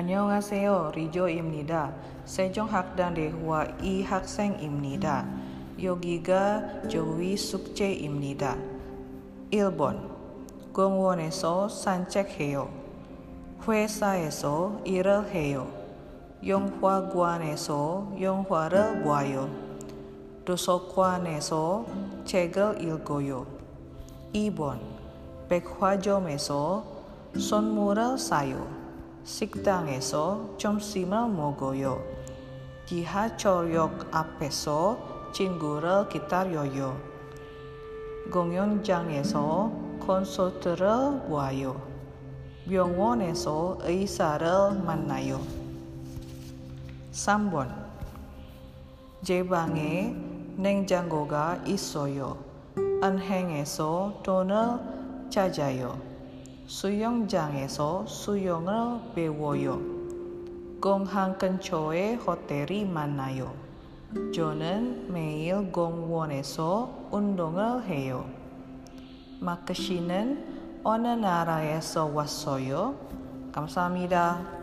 안녕하세요. 리조입니다. 세종학당 대화 이 학생입니다. 여기가 저희 숙제입니다. 1번 공원에서 산책해요. 회사에서 일을 해요. 영화관에서 영화를 봐요. 도서관에서 책을 읽어요. 2번 백화점에서 선물을 사요. 식당에서 점심을 먹어요. 지하철역 앞에서 친구를 기다려요. 공연장에서 콘서트를 봐요. 병원에서 의사를 만나요. 3번 제 방에 냉장고가 있어요. 은행에서 돈을 찾아요. 수영장에서 수영을 배워요. 공항 근처에 호텔이 많아요. 저는 매일 공원에서 운동을 해요. 마크 씨는 어느 나라에서 왔어요? 감사합니다.